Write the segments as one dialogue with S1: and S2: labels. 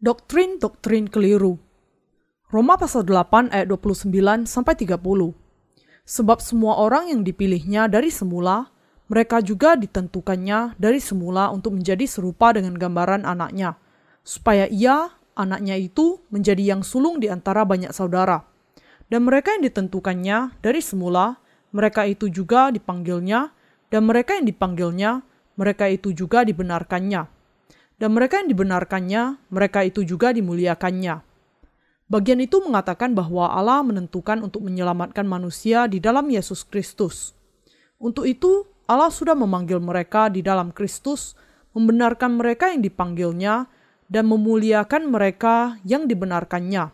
S1: Doktrin-doktrin keliru. Roma pasal 8 ayat 29 sampai 30. Sebab semua orang yang dipilihnya dari semula, mereka juga ditentukannya dari semula untuk menjadi serupa dengan gambaran anaknya, supaya ia, anaknya itu, menjadi yang sulung di antara banyak saudara. Dan mereka yang ditentukannya dari semula, mereka itu juga dipanggilnya, dan mereka yang dipanggilnya, mereka itu juga dibenarkannya dan mereka yang dibenarkannya, mereka itu juga dimuliakannya. Bagian itu mengatakan bahwa Allah menentukan untuk menyelamatkan manusia di dalam Yesus Kristus. Untuk itu, Allah sudah memanggil mereka di dalam Kristus, membenarkan mereka yang dipanggilnya, dan memuliakan mereka yang dibenarkannya.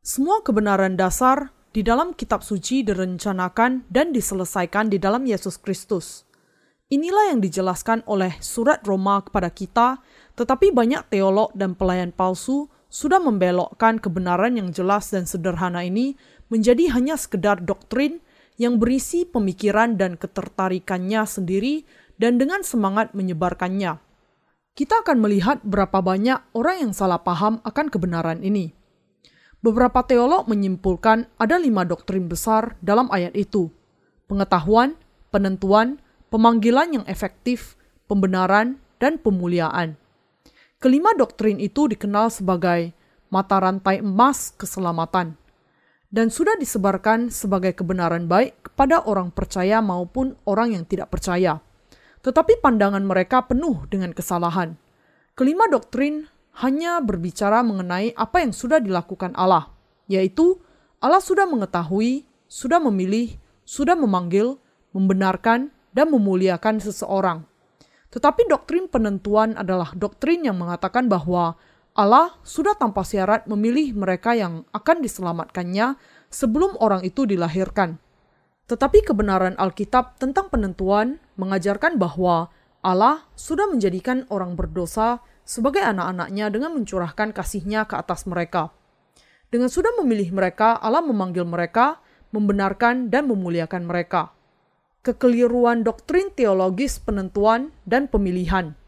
S1: Semua kebenaran dasar di dalam kitab suci direncanakan dan diselesaikan di dalam Yesus Kristus. Inilah yang dijelaskan oleh surat Roma kepada kita, tetapi banyak teolog dan pelayan palsu sudah membelokkan kebenaran yang jelas dan sederhana ini menjadi hanya sekedar doktrin yang berisi pemikiran dan ketertarikannya sendiri dan dengan semangat menyebarkannya. Kita akan melihat berapa banyak orang yang salah paham akan kebenaran ini. Beberapa teolog menyimpulkan ada lima doktrin besar dalam ayat itu. Pengetahuan, penentuan, pemanggilan yang efektif, pembenaran, dan pemuliaan. Kelima doktrin itu dikenal sebagai mata rantai emas keselamatan dan sudah disebarkan sebagai kebenaran baik kepada orang percaya maupun orang yang tidak percaya. Tetapi pandangan mereka penuh dengan kesalahan. Kelima doktrin hanya berbicara mengenai apa yang sudah dilakukan Allah, yaitu Allah sudah mengetahui, sudah memilih, sudah memanggil, membenarkan, dan memuliakan seseorang. Tetapi doktrin penentuan adalah doktrin yang mengatakan bahwa Allah sudah tanpa syarat memilih mereka yang akan diselamatkannya sebelum orang itu dilahirkan. Tetapi kebenaran Alkitab tentang penentuan mengajarkan bahwa Allah sudah menjadikan orang berdosa sebagai anak-anaknya dengan mencurahkan kasihnya ke atas mereka. Dengan sudah memilih mereka, Allah memanggil mereka, membenarkan dan memuliakan mereka kekeliruan doktrin teologis penentuan dan pemilihan.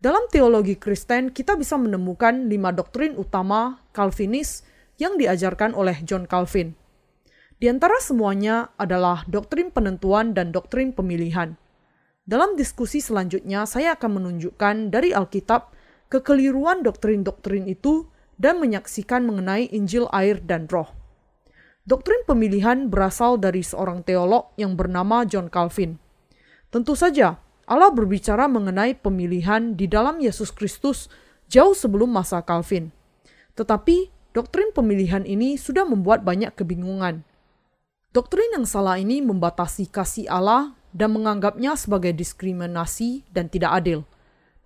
S1: Dalam teologi Kristen, kita bisa menemukan lima doktrin utama Calvinis yang diajarkan oleh John Calvin. Di antara semuanya adalah doktrin penentuan dan doktrin pemilihan. Dalam diskusi selanjutnya, saya akan menunjukkan dari Alkitab kekeliruan doktrin-doktrin itu dan menyaksikan mengenai Injil air dan roh. Doktrin pemilihan berasal dari seorang teolog yang bernama John Calvin. Tentu saja, Allah berbicara mengenai pemilihan di dalam Yesus Kristus jauh sebelum masa Calvin. Tetapi, doktrin pemilihan ini sudah membuat banyak kebingungan. Doktrin yang salah ini membatasi kasih Allah dan menganggapnya sebagai diskriminasi dan tidak adil.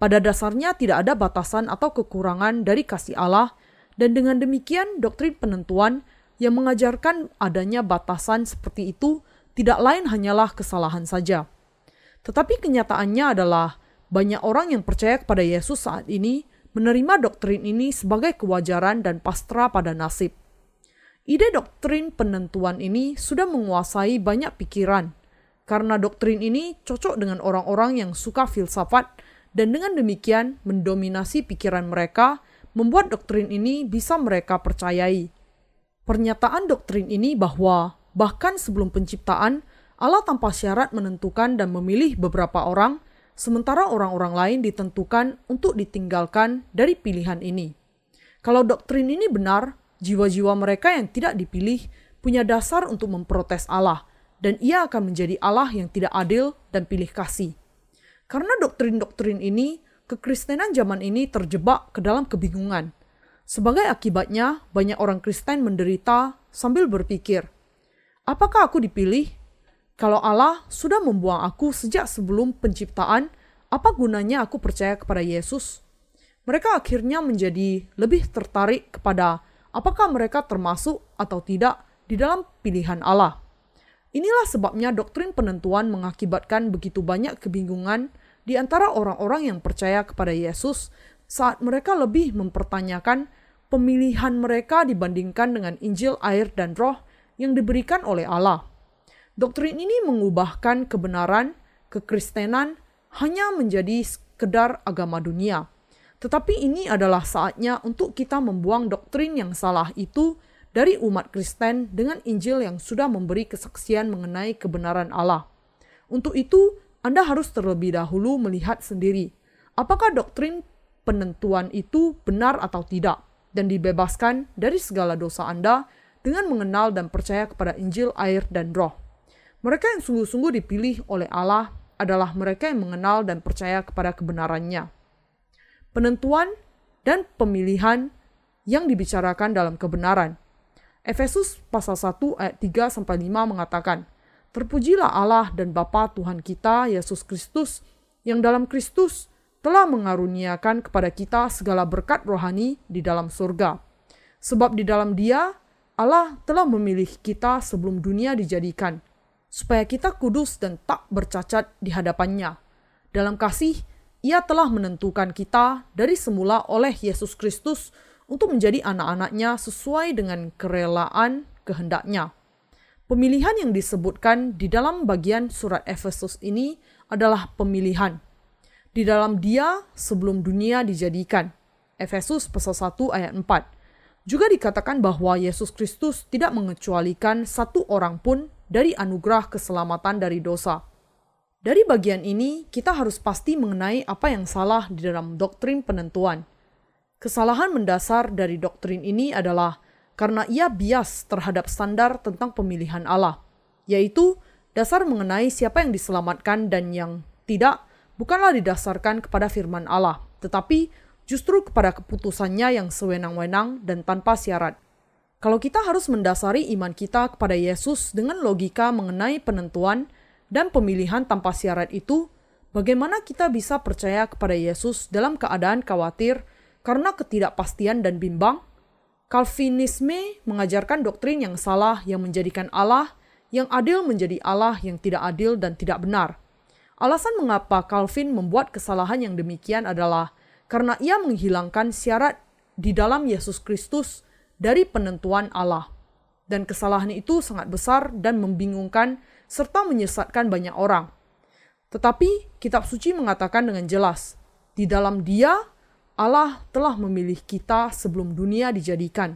S1: Pada dasarnya tidak ada batasan atau kekurangan dari kasih Allah, dan dengan demikian doktrin penentuan yang mengajarkan adanya batasan seperti itu tidak lain hanyalah kesalahan saja. Tetapi kenyataannya adalah banyak orang yang percaya kepada Yesus saat ini menerima doktrin ini sebagai kewajaran dan pasrah pada nasib. Ide doktrin penentuan ini sudah menguasai banyak pikiran, karena doktrin ini cocok dengan orang-orang yang suka filsafat dan dengan demikian mendominasi pikiran mereka, membuat doktrin ini bisa mereka percayai. Pernyataan doktrin ini bahwa bahkan sebelum penciptaan, Allah tanpa syarat menentukan dan memilih beberapa orang, sementara orang-orang lain ditentukan untuk ditinggalkan dari pilihan ini. Kalau doktrin ini benar, jiwa-jiwa mereka yang tidak dipilih punya dasar untuk memprotes Allah, dan ia akan menjadi Allah yang tidak adil dan pilih kasih. Karena doktrin-doktrin ini, kekristenan zaman ini terjebak ke dalam kebingungan – sebagai akibatnya, banyak orang Kristen menderita sambil berpikir, apakah aku dipilih? Kalau Allah sudah membuang aku sejak sebelum penciptaan, apa gunanya aku percaya kepada Yesus? Mereka akhirnya menjadi lebih tertarik kepada apakah mereka termasuk atau tidak di dalam pilihan Allah. Inilah sebabnya doktrin penentuan mengakibatkan begitu banyak kebingungan di antara orang-orang yang percaya kepada Yesus saat mereka lebih mempertanyakan pemilihan mereka dibandingkan dengan Injil air dan roh yang diberikan oleh Allah. Doktrin ini mengubahkan kebenaran kekristenan hanya menjadi sekedar agama dunia. Tetapi ini adalah saatnya untuk kita membuang doktrin yang salah itu dari umat Kristen dengan Injil yang sudah memberi kesaksian mengenai kebenaran Allah. Untuk itu, Anda harus terlebih dahulu melihat sendiri apakah doktrin penentuan itu benar atau tidak dan dibebaskan dari segala dosa Anda dengan mengenal dan percaya kepada Injil, air, dan roh. Mereka yang sungguh-sungguh dipilih oleh Allah adalah mereka yang mengenal dan percaya kepada kebenarannya. Penentuan dan pemilihan yang dibicarakan dalam kebenaran. Efesus pasal 1 ayat 3 sampai 5 mengatakan, Terpujilah Allah dan Bapa Tuhan kita Yesus Kristus yang dalam Kristus telah mengaruniakan kepada kita segala berkat rohani di dalam surga. Sebab di dalam Dia, Allah telah memilih kita sebelum dunia dijadikan, supaya kita kudus dan tak bercacat di hadapannya. Dalam kasih, Ia telah menentukan kita dari semula oleh Yesus Kristus untuk menjadi anak-anaknya sesuai dengan kerelaan kehendaknya. Pemilihan yang disebutkan di dalam bagian surat Efesus ini adalah pemilihan – di dalam dia sebelum dunia dijadikan. Efesus pasal 1 ayat 4. Juga dikatakan bahwa Yesus Kristus tidak mengecualikan satu orang pun dari anugerah keselamatan dari dosa. Dari bagian ini, kita harus pasti mengenai apa yang salah di dalam doktrin penentuan. Kesalahan mendasar dari doktrin ini adalah karena ia bias terhadap standar tentang pemilihan Allah, yaitu dasar mengenai siapa yang diselamatkan dan yang tidak, bukanlah didasarkan kepada firman Allah, tetapi justru kepada keputusannya yang sewenang-wenang dan tanpa syarat. Kalau kita harus mendasari iman kita kepada Yesus dengan logika mengenai penentuan dan pemilihan tanpa syarat itu, bagaimana kita bisa percaya kepada Yesus dalam keadaan khawatir karena ketidakpastian dan bimbang? Calvinisme mengajarkan doktrin yang salah yang menjadikan Allah yang adil menjadi Allah yang tidak adil dan tidak benar. Alasan mengapa Calvin membuat kesalahan yang demikian adalah karena ia menghilangkan syarat di dalam Yesus Kristus dari penentuan Allah. Dan kesalahan itu sangat besar dan membingungkan serta menyesatkan banyak orang. Tetapi kitab suci mengatakan dengan jelas, di dalam dia Allah telah memilih kita sebelum dunia dijadikan.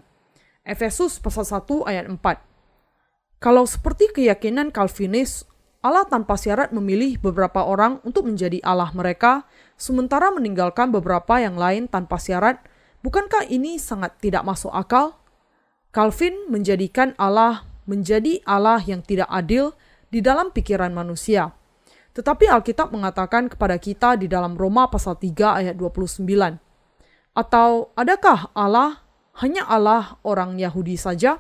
S1: Efesus pasal 1 ayat 4. Kalau seperti keyakinan Calvinis Allah tanpa syarat memilih beberapa orang untuk menjadi Allah mereka, sementara meninggalkan beberapa yang lain tanpa syarat. Bukankah ini sangat tidak masuk akal? Calvin menjadikan Allah menjadi Allah yang tidak adil di dalam pikiran manusia. Tetapi Alkitab mengatakan kepada kita di dalam Roma pasal 3 ayat 29. Atau adakah Allah hanya Allah orang Yahudi saja?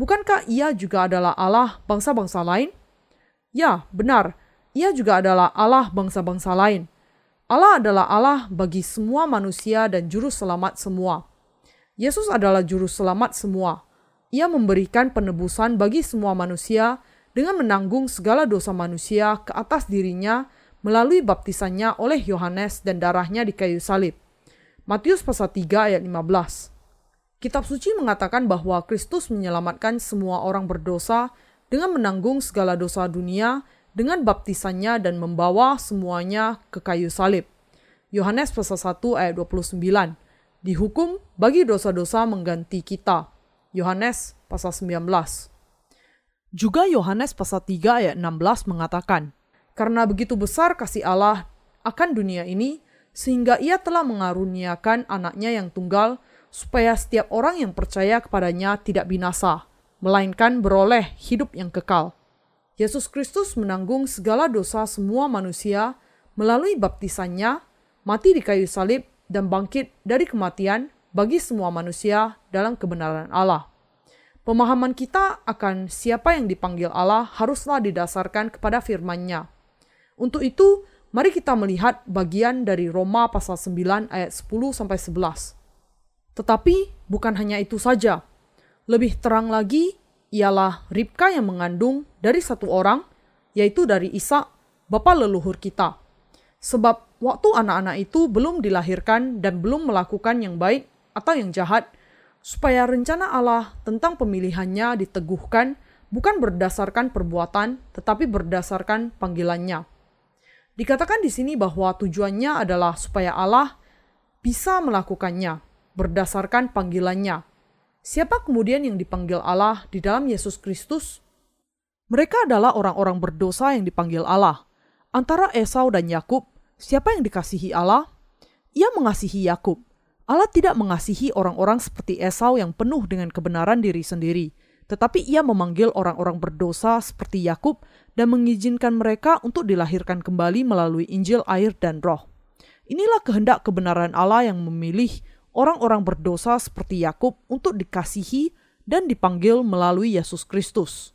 S1: Bukankah ia juga adalah Allah bangsa-bangsa lain? Ya, benar. Ia juga adalah Allah bangsa-bangsa lain. Allah adalah Allah bagi semua manusia dan juru selamat semua. Yesus adalah juru selamat semua. Ia memberikan penebusan bagi semua manusia dengan menanggung segala dosa manusia ke atas dirinya melalui baptisannya oleh Yohanes dan darahnya di kayu salib. Matius pasal 3 ayat 15. Kitab suci mengatakan bahwa Kristus menyelamatkan semua orang berdosa dengan menanggung segala dosa dunia dengan baptisannya dan membawa semuanya ke kayu salib. Yohanes pasal 1 ayat 29. Dihukum bagi dosa-dosa mengganti kita. Yohanes pasal 19. Juga Yohanes pasal 3 ayat 16 mengatakan, Karena begitu besar kasih Allah akan dunia ini, sehingga ia telah mengaruniakan anaknya yang tunggal, supaya setiap orang yang percaya kepadanya tidak binasa, melainkan beroleh hidup yang kekal. Yesus Kristus menanggung segala dosa semua manusia melalui baptisannya, mati di kayu salib, dan bangkit dari kematian bagi semua manusia dalam kebenaran Allah. Pemahaman kita akan siapa yang dipanggil Allah haruslah didasarkan kepada firman-Nya. Untuk itu, mari kita melihat bagian dari Roma pasal 9 ayat 10 sampai 11. Tetapi bukan hanya itu saja. Lebih terang lagi, ialah Ribka yang mengandung dari satu orang, yaitu dari Isa, bapa leluhur kita. Sebab waktu anak-anak itu belum dilahirkan dan belum melakukan yang baik atau yang jahat, supaya rencana Allah tentang pemilihannya diteguhkan bukan berdasarkan perbuatan, tetapi berdasarkan panggilannya. Dikatakan di sini bahwa tujuannya adalah supaya Allah bisa melakukannya berdasarkan panggilannya. Siapa kemudian yang dipanggil Allah di dalam Yesus Kristus? Mereka adalah orang-orang berdosa yang dipanggil Allah. Antara Esau dan Yakub, siapa yang dikasihi Allah? Ia mengasihi Yakub. Allah tidak mengasihi orang-orang seperti Esau yang penuh dengan kebenaran diri sendiri, tetapi ia memanggil orang-orang berdosa seperti Yakub dan mengizinkan mereka untuk dilahirkan kembali melalui Injil, air, dan Roh. Inilah kehendak kebenaran Allah yang memilih orang-orang berdosa seperti Yakub untuk dikasihi dan dipanggil melalui Yesus Kristus.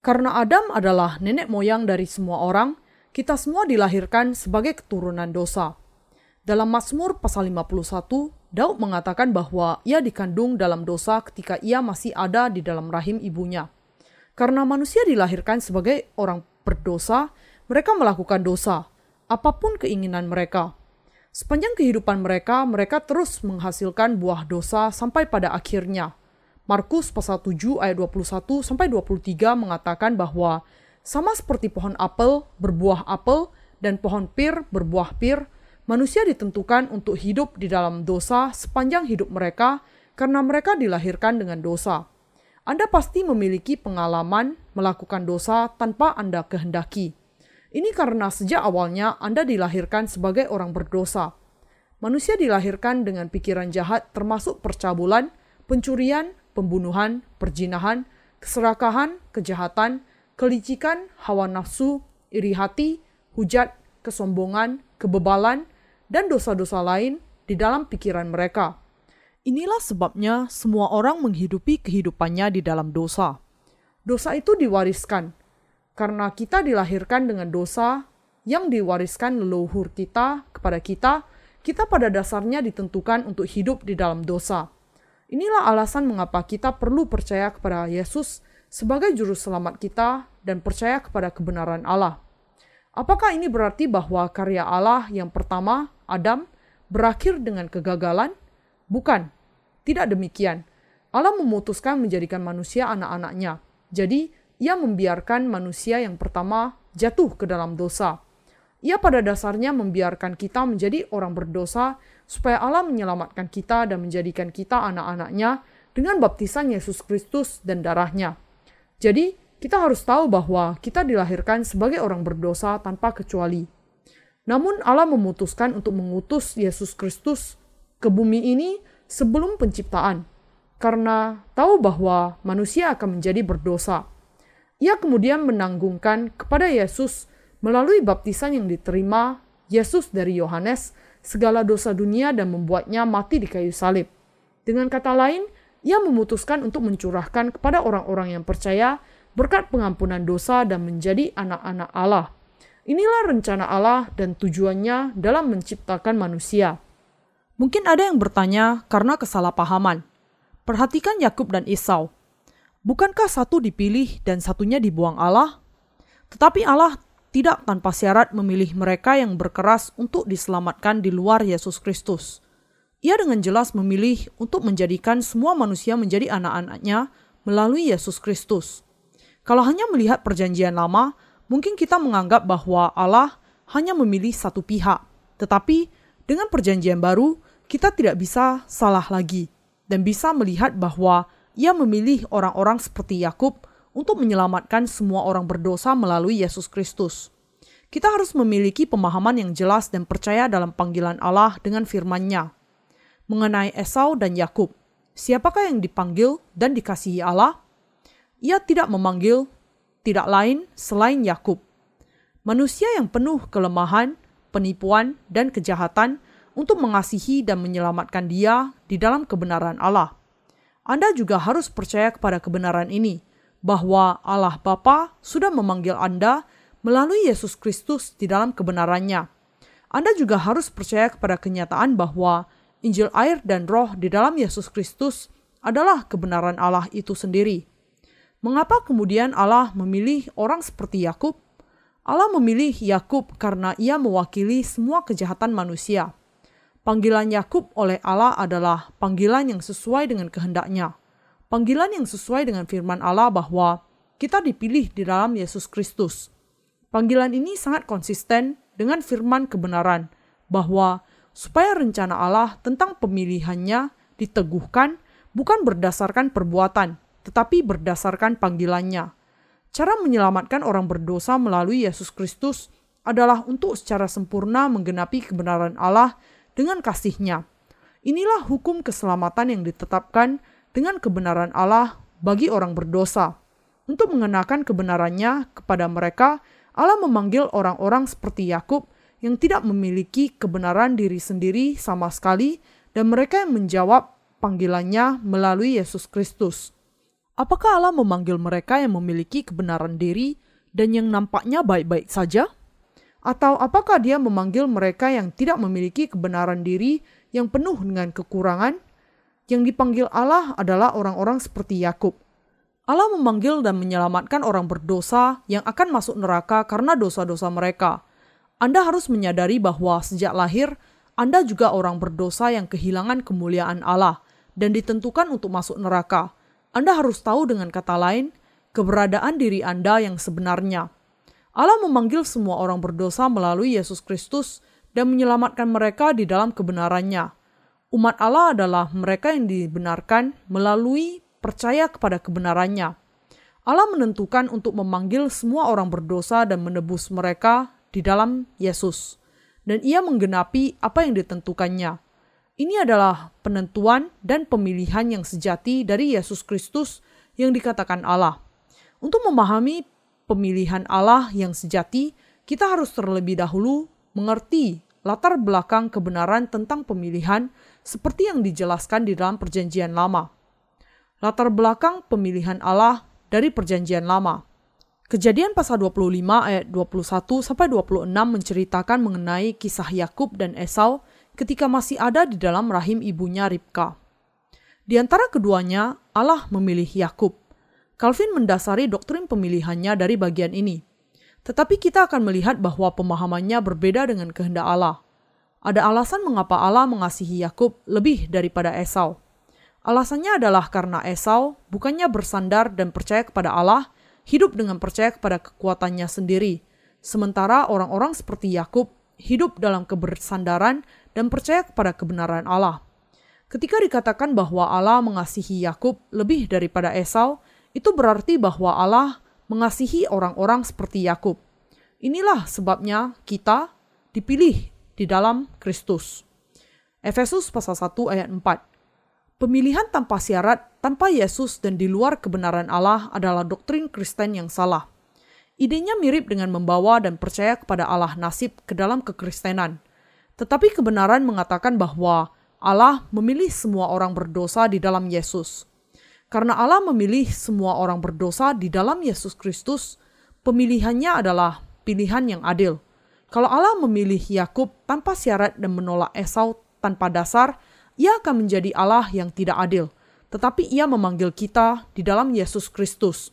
S1: Karena Adam adalah nenek moyang dari semua orang, kita semua dilahirkan sebagai keturunan dosa. Dalam Mazmur pasal 51, Daud mengatakan bahwa ia dikandung dalam dosa ketika ia masih ada di dalam rahim ibunya. Karena manusia dilahirkan sebagai orang berdosa, mereka melakukan dosa, apa pun keinginan mereka. Sepanjang kehidupan mereka, mereka terus menghasilkan buah dosa sampai pada akhirnya. Markus pasal 7 ayat 21 sampai 23 mengatakan bahwa sama seperti pohon apel berbuah apel dan pohon pir berbuah pir, manusia ditentukan untuk hidup di dalam dosa sepanjang hidup mereka karena mereka dilahirkan dengan dosa. Anda pasti memiliki pengalaman melakukan dosa tanpa Anda kehendaki. Ini karena sejak awalnya Anda dilahirkan sebagai orang berdosa. Manusia dilahirkan dengan pikiran jahat termasuk percabulan, pencurian, pembunuhan, perjinahan, keserakahan, kejahatan, kelicikan, hawa nafsu, iri hati, hujat, kesombongan, kebebalan, dan dosa-dosa lain di dalam pikiran mereka. Inilah sebabnya semua orang menghidupi kehidupannya di dalam dosa. Dosa itu diwariskan karena kita dilahirkan dengan dosa yang diwariskan leluhur kita kepada kita. Kita pada dasarnya ditentukan untuk hidup di dalam dosa. Inilah alasan mengapa kita perlu percaya kepada Yesus sebagai juru selamat kita dan percaya kepada kebenaran Allah. Apakah ini berarti bahwa karya Allah yang pertama Adam berakhir dengan kegagalan? Bukan, tidak demikian. Allah memutuskan menjadikan manusia anak-anaknya. Jadi, ia membiarkan manusia yang pertama jatuh ke dalam dosa. Ia pada dasarnya membiarkan kita menjadi orang berdosa supaya Allah menyelamatkan kita dan menjadikan kita anak-anaknya dengan baptisan Yesus Kristus dan darahnya. Jadi, kita harus tahu bahwa kita dilahirkan sebagai orang berdosa tanpa kecuali. Namun Allah memutuskan untuk mengutus Yesus Kristus ke bumi ini sebelum penciptaan, karena tahu bahwa manusia akan menjadi berdosa. Ia kemudian menanggungkan kepada Yesus melalui baptisan yang diterima Yesus dari Yohanes segala dosa dunia dan membuatnya mati di kayu salib. Dengan kata lain, ia memutuskan untuk mencurahkan kepada orang-orang yang percaya berkat pengampunan dosa dan menjadi anak-anak Allah. Inilah rencana Allah dan tujuannya dalam menciptakan manusia. Mungkin ada yang bertanya karena kesalahpahaman. Perhatikan Yakub dan Esau. Bukankah satu dipilih dan satunya dibuang Allah? Tetapi Allah tidak tanpa syarat memilih mereka yang berkeras untuk diselamatkan di luar Yesus Kristus. Ia dengan jelas memilih untuk menjadikan semua manusia menjadi anak-anaknya melalui Yesus Kristus. Kalau hanya melihat perjanjian lama, mungkin kita menganggap bahwa Allah hanya memilih satu pihak, tetapi dengan Perjanjian Baru kita tidak bisa salah lagi dan bisa melihat bahwa Ia memilih orang-orang seperti Yakub untuk menyelamatkan semua orang berdosa melalui Yesus Kristus. Kita harus memiliki pemahaman yang jelas dan percaya dalam panggilan Allah dengan firman-Nya. Mengenai Esau dan Yakub, siapakah yang dipanggil dan dikasihi Allah? Ia tidak memanggil tidak lain selain Yakub. Manusia yang penuh kelemahan, penipuan, dan kejahatan untuk mengasihi dan menyelamatkan dia di dalam kebenaran Allah. Anda juga harus percaya kepada kebenaran ini, bahwa Allah Bapa sudah memanggil Anda melalui Yesus Kristus di dalam kebenarannya. Anda juga harus percaya kepada kenyataan bahwa Injil air dan roh di dalam Yesus Kristus adalah kebenaran Allah itu sendiri. Mengapa kemudian Allah memilih orang seperti Yakub? Allah memilih Yakub karena ia mewakili semua kejahatan manusia. Panggilan Yakub oleh Allah adalah panggilan yang sesuai dengan kehendaknya. Panggilan yang sesuai dengan firman Allah bahwa kita dipilih di dalam Yesus Kristus. Panggilan ini sangat konsisten dengan firman kebenaran bahwa supaya rencana Allah tentang pemilihannya diteguhkan bukan berdasarkan perbuatan, tetapi berdasarkan panggilannya. Cara menyelamatkan orang berdosa melalui Yesus Kristus adalah untuk secara sempurna menggenapi kebenaran Allah dengan kasihnya. Inilah hukum keselamatan yang ditetapkan dengan kebenaran Allah bagi orang berdosa. Untuk mengenakan kebenarannya kepada mereka, Allah memanggil orang-orang seperti Yakub yang tidak memiliki kebenaran diri sendiri sama sekali dan mereka yang menjawab panggilannya melalui Yesus Kristus. Apakah Allah memanggil mereka yang memiliki kebenaran diri dan yang nampaknya baik-baik saja? Atau apakah dia memanggil mereka yang tidak memiliki kebenaran diri yang penuh dengan kekurangan? Yang dipanggil Allah adalah orang-orang seperti Yakub. Allah memanggil dan menyelamatkan orang berdosa yang akan masuk neraka karena dosa-dosa mereka. Anda harus menyadari bahwa sejak lahir, Anda juga orang berdosa yang kehilangan kemuliaan Allah dan ditentukan untuk masuk neraka. Anda harus tahu dengan kata lain, keberadaan diri Anda yang sebenarnya. Allah memanggil semua orang berdosa melalui Yesus Kristus dan menyelamatkan mereka di dalam kebenarannya. Umat Allah adalah mereka yang dibenarkan melalui percaya kepada kebenarannya. Allah menentukan untuk memanggil semua orang berdosa dan menebus mereka di dalam Yesus. Dan ia menggenapi apa yang ditentukannya. Ini adalah penentuan dan pemilihan yang sejati dari Yesus Kristus yang dikatakan Allah. Untuk memahami pemilihan Allah yang sejati, kita harus terlebih dahulu mengerti latar belakang kebenaran tentang pemilihan seperti yang dijelaskan di dalam Perjanjian Lama. Latar belakang pemilihan Allah dari Perjanjian Lama. Kejadian pasal 25 ayat 21 sampai 26 menceritakan mengenai kisah Yakub dan Esau ketika masih ada di dalam rahim ibunya Ribka. Di antara keduanya, Allah memilih Yakub. Calvin mendasari doktrin pemilihannya dari bagian ini. Tetapi kita akan melihat bahwa pemahamannya berbeda dengan kehendak Allah. Ada alasan mengapa Allah mengasihi Yakub lebih daripada Esau. Alasannya adalah karena Esau bukannya bersandar dan percaya kepada Allah, hidup dengan percaya kepada kekuatannya sendiri. Sementara orang-orang seperti Yakub hidup dalam kebersandaran dan percaya kepada kebenaran Allah. Ketika dikatakan bahwa Allah mengasihi Yakub lebih daripada Esau, itu berarti bahwa Allah mengasihi orang-orang seperti Yakub. Inilah sebabnya kita dipilih di dalam Kristus. Efesus pasal 1 ayat 4. Pemilihan tanpa syarat, tanpa Yesus dan di luar kebenaran Allah adalah doktrin Kristen yang salah. Idenya mirip dengan membawa dan percaya kepada Allah nasib ke dalam kekristenan. Tetapi kebenaran mengatakan bahwa Allah memilih semua orang berdosa di dalam Yesus. Karena Allah memilih semua orang berdosa di dalam Yesus Kristus, pemilihannya adalah pilihan yang adil. Kalau Allah memilih Yakub tanpa syarat dan menolak Esau tanpa dasar, ia akan menjadi Allah yang tidak adil. Tetapi ia memanggil kita di dalam Yesus Kristus.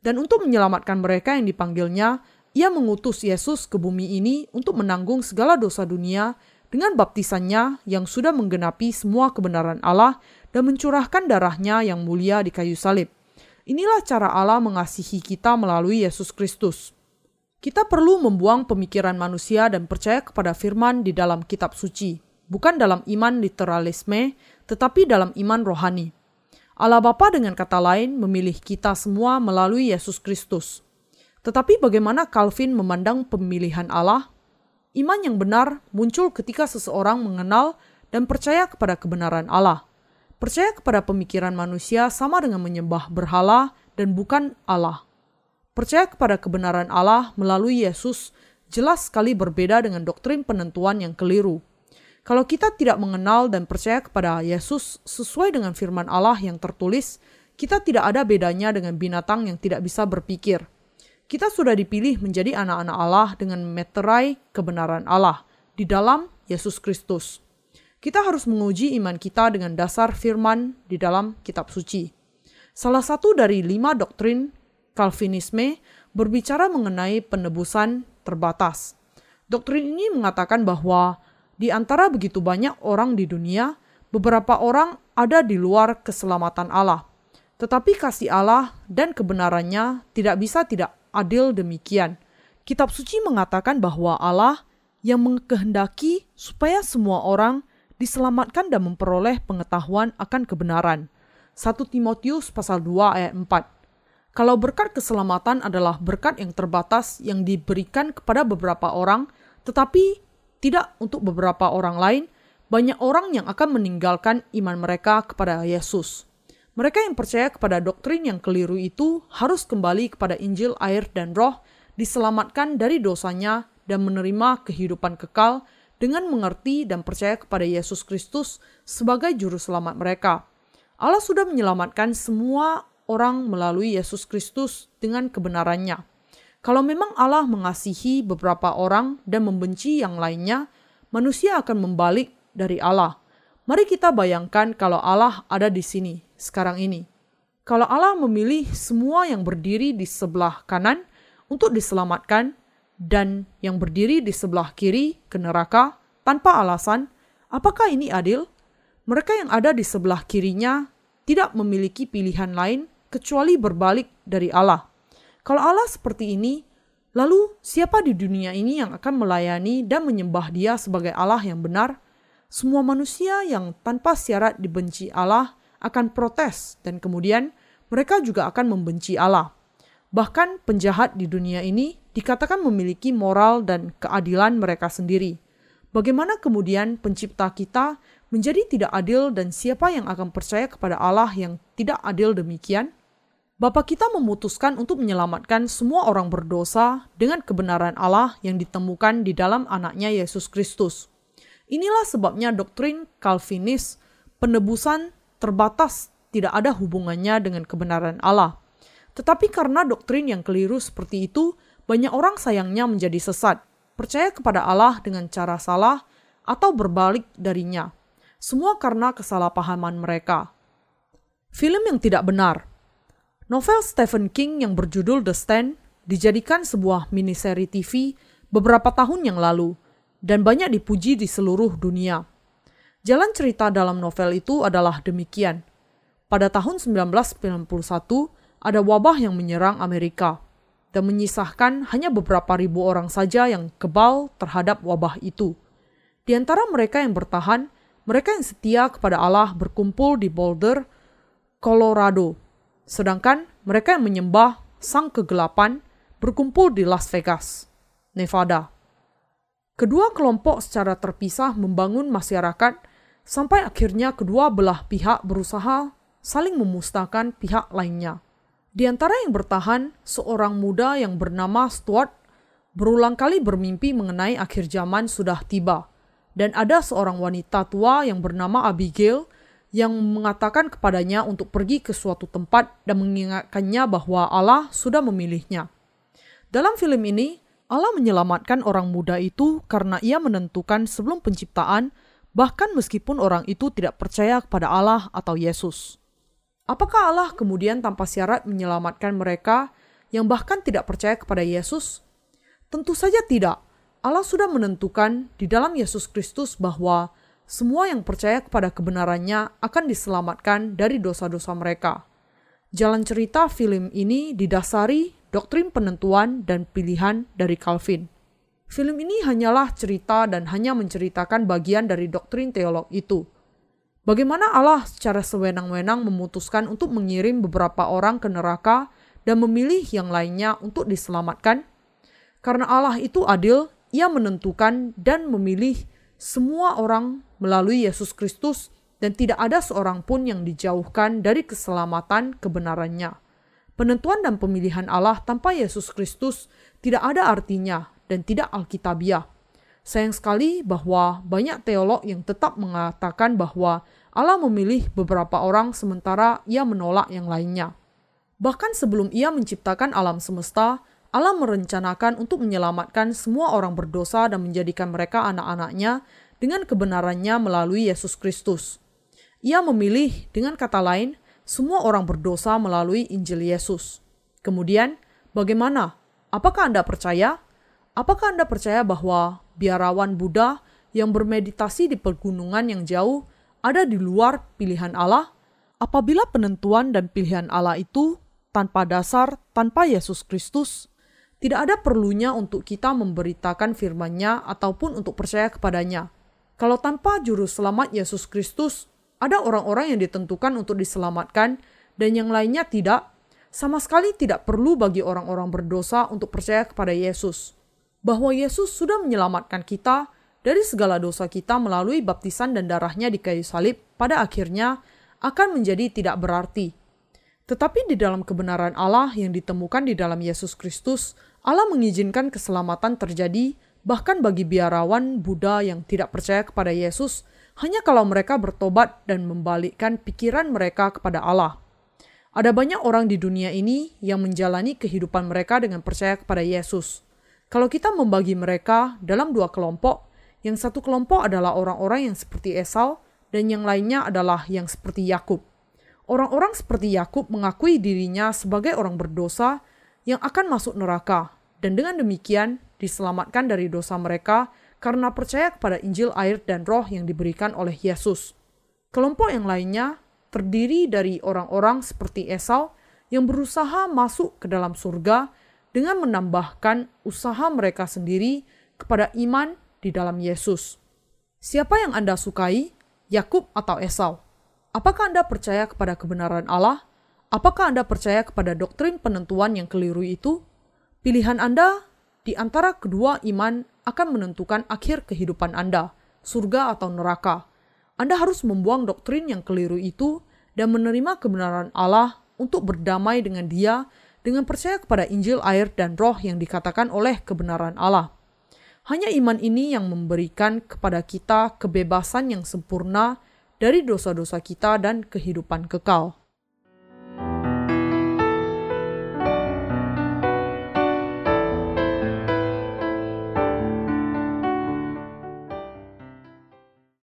S1: Dan untuk menyelamatkan mereka yang dipanggilnya, ia mengutus Yesus ke bumi ini untuk menanggung segala dosa dunia dengan baptisannya yang sudah menggenapi semua kebenaran Allah dan mencurahkan darahnya yang mulia di kayu salib. Inilah cara Allah mengasihi kita melalui Yesus Kristus. Kita perlu membuang pemikiran manusia dan percaya kepada firman di dalam kitab suci, bukan dalam iman literalisme, tetapi dalam iman rohani. Allah Bapa dengan kata lain memilih kita semua melalui Yesus Kristus. Tetapi bagaimana Calvin memandang pemilihan Allah? Iman yang benar muncul ketika seseorang mengenal dan percaya kepada kebenaran Allah. Percaya kepada pemikiran manusia sama dengan menyembah berhala dan bukan Allah. Percaya kepada kebenaran Allah melalui Yesus jelas sekali berbeda dengan doktrin penentuan yang keliru. Kalau kita tidak mengenal dan percaya kepada Yesus sesuai dengan firman Allah yang tertulis, kita tidak ada bedanya dengan binatang yang tidak bisa berpikir. Kita sudah dipilih menjadi anak-anak Allah dengan meterai kebenaran Allah di dalam Yesus Kristus. Kita harus menguji iman kita dengan dasar firman di dalam kitab suci. Salah satu dari lima doktrin Calvinisme berbicara mengenai penebusan terbatas. Doktrin ini mengatakan bahwa di antara begitu banyak orang di dunia, beberapa orang ada di luar keselamatan Allah. Tetapi kasih Allah dan kebenarannya tidak bisa tidak adil demikian. Kitab suci mengatakan bahwa Allah yang mengkehendaki supaya semua orang diselamatkan dan memperoleh pengetahuan akan kebenaran. 1 Timotius pasal 2 ayat 4. Kalau berkat keselamatan adalah berkat yang terbatas yang diberikan kepada beberapa orang, tetapi tidak untuk beberapa orang lain, banyak orang yang akan meninggalkan iman mereka kepada Yesus. Mereka yang percaya kepada doktrin yang keliru itu harus kembali kepada Injil, air, dan Roh, diselamatkan dari dosanya, dan menerima kehidupan kekal dengan mengerti dan percaya kepada Yesus Kristus sebagai Juru Selamat mereka. Allah sudah menyelamatkan semua orang melalui Yesus Kristus dengan kebenarannya. Kalau memang Allah mengasihi beberapa orang dan membenci yang lainnya, manusia akan membalik dari Allah. Mari kita bayangkan kalau Allah ada di sini sekarang ini. Kalau Allah memilih semua yang berdiri di sebelah kanan untuk diselamatkan dan yang berdiri di sebelah kiri ke neraka tanpa alasan, apakah ini adil? Mereka yang ada di sebelah kirinya tidak memiliki pilihan lain kecuali berbalik dari Allah. Kalau Allah seperti ini, lalu siapa di dunia ini yang akan melayani dan menyembah Dia sebagai Allah yang benar? Semua manusia yang tanpa syarat dibenci Allah akan protes, dan kemudian mereka juga akan membenci Allah. Bahkan penjahat di dunia ini dikatakan memiliki moral dan keadilan mereka sendiri. Bagaimana kemudian Pencipta kita menjadi tidak adil, dan siapa yang akan percaya kepada Allah yang tidak adil demikian? Bapa kita memutuskan untuk menyelamatkan semua orang berdosa dengan kebenaran Allah yang ditemukan di dalam anaknya Yesus Kristus. Inilah sebabnya doktrin Calvinis, penebusan terbatas tidak ada hubungannya dengan kebenaran Allah. Tetapi karena doktrin yang keliru seperti itu, banyak orang sayangnya menjadi sesat, percaya kepada Allah dengan cara salah atau berbalik darinya. Semua karena kesalahpahaman mereka. Film yang tidak benar Novel Stephen King yang berjudul The Stand dijadikan sebuah miniseri TV beberapa tahun yang lalu dan banyak dipuji di seluruh dunia. Jalan cerita dalam novel itu adalah demikian. Pada tahun 1991, ada wabah yang menyerang Amerika dan menyisahkan hanya beberapa ribu orang saja yang kebal terhadap wabah itu. Di antara mereka yang bertahan, mereka yang setia kepada Allah berkumpul di Boulder, Colorado, Sedangkan mereka yang menyembah sang kegelapan berkumpul di Las Vegas, Nevada. Kedua kelompok secara terpisah membangun masyarakat sampai akhirnya kedua belah pihak berusaha saling memusnahkan pihak lainnya. Di antara yang bertahan, seorang muda yang bernama Stuart berulang kali bermimpi mengenai akhir zaman sudah tiba. Dan ada seorang wanita tua yang bernama Abigail yang mengatakan kepadanya untuk pergi ke suatu tempat dan mengingatkannya bahwa Allah sudah memilihnya. Dalam film ini, Allah menyelamatkan orang muda itu karena ia menentukan sebelum penciptaan, bahkan meskipun orang itu tidak percaya kepada Allah atau Yesus. Apakah Allah kemudian tanpa syarat menyelamatkan mereka yang bahkan tidak percaya kepada Yesus? Tentu saja tidak. Allah sudah menentukan di dalam Yesus Kristus bahwa semua yang percaya kepada kebenarannya akan diselamatkan dari dosa-dosa mereka. Jalan cerita film ini didasari doktrin penentuan dan pilihan dari Calvin. Film ini hanyalah cerita dan hanya menceritakan bagian dari doktrin teolog itu. Bagaimana Allah secara sewenang-wenang memutuskan untuk mengirim beberapa orang ke neraka dan memilih yang lainnya untuk diselamatkan? Karena Allah itu adil, ia menentukan dan memilih semua orang melalui Yesus Kristus dan tidak ada seorang pun yang dijauhkan dari keselamatan kebenarannya. Penentuan dan pemilihan Allah tanpa Yesus Kristus tidak ada artinya dan tidak alkitabiah. Sayang sekali bahwa banyak teolog yang tetap mengatakan bahwa Allah memilih beberapa orang sementara ia menolak yang lainnya. Bahkan sebelum ia menciptakan alam semesta, Allah merencanakan untuk menyelamatkan semua orang berdosa dan menjadikan mereka anak-anaknya dengan kebenarannya melalui Yesus Kristus. Ia memilih dengan kata lain semua orang berdosa melalui Injil Yesus. Kemudian, bagaimana? Apakah Anda percaya? Apakah Anda percaya bahwa biarawan Buddha yang bermeditasi di pegunungan yang jauh ada di luar pilihan Allah? Apabila penentuan dan pilihan Allah itu tanpa dasar, tanpa Yesus Kristus, Tidak ada perlunya untuk kita memberitakan firman-Nya ataupun untuk percaya kepadanya. Kalau tanpa juru selamat Yesus Kristus, ada orang-orang yang ditentukan untuk diselamatkan dan yang lainnya tidak, sama sekali tidak perlu bagi orang-orang berdosa untuk percaya kepada Yesus. Bahwa Yesus sudah menyelamatkan kita dari segala dosa kita melalui baptisan dan darahnya di kayu salib pada akhirnya akan menjadi tidak berarti. Tetapi di dalam kebenaran Allah yang ditemukan di dalam Yesus Kristus, Allah mengizinkan keselamatan terjadi bahkan bagi biarawan Buddha yang tidak percaya kepada Yesus hanya kalau mereka bertobat dan membalikkan pikiran mereka kepada Allah. Ada banyak orang di dunia ini yang menjalani kehidupan mereka dengan percaya kepada Yesus. Kalau kita membagi mereka dalam dua kelompok, yang satu kelompok adalah orang-orang yang seperti Esau dan yang lainnya adalah yang seperti Yakub. Orang-orang seperti Yakub mengakui dirinya sebagai orang berdosa yang akan masuk neraka, dan dengan demikian diselamatkan dari dosa mereka karena percaya kepada Injil air dan roh yang diberikan oleh Yesus. Kelompok yang lainnya terdiri dari orang-orang seperti Esau yang berusaha masuk ke dalam surga dengan menambahkan usaha mereka sendiri kepada iman di dalam Yesus. Siapa yang Anda sukai, Yakub atau Esau? Apakah Anda percaya kepada kebenaran Allah? Apakah Anda percaya kepada doktrin penentuan yang keliru itu? Pilihan Anda di antara kedua iman akan menentukan akhir kehidupan Anda, surga atau neraka. Anda harus membuang doktrin yang keliru itu dan menerima kebenaran Allah untuk berdamai dengan Dia dengan percaya kepada Injil air dan roh yang dikatakan oleh kebenaran Allah. Hanya iman ini yang memberikan kepada kita kebebasan yang sempurna dari dosa-dosa kita dan kehidupan kekal.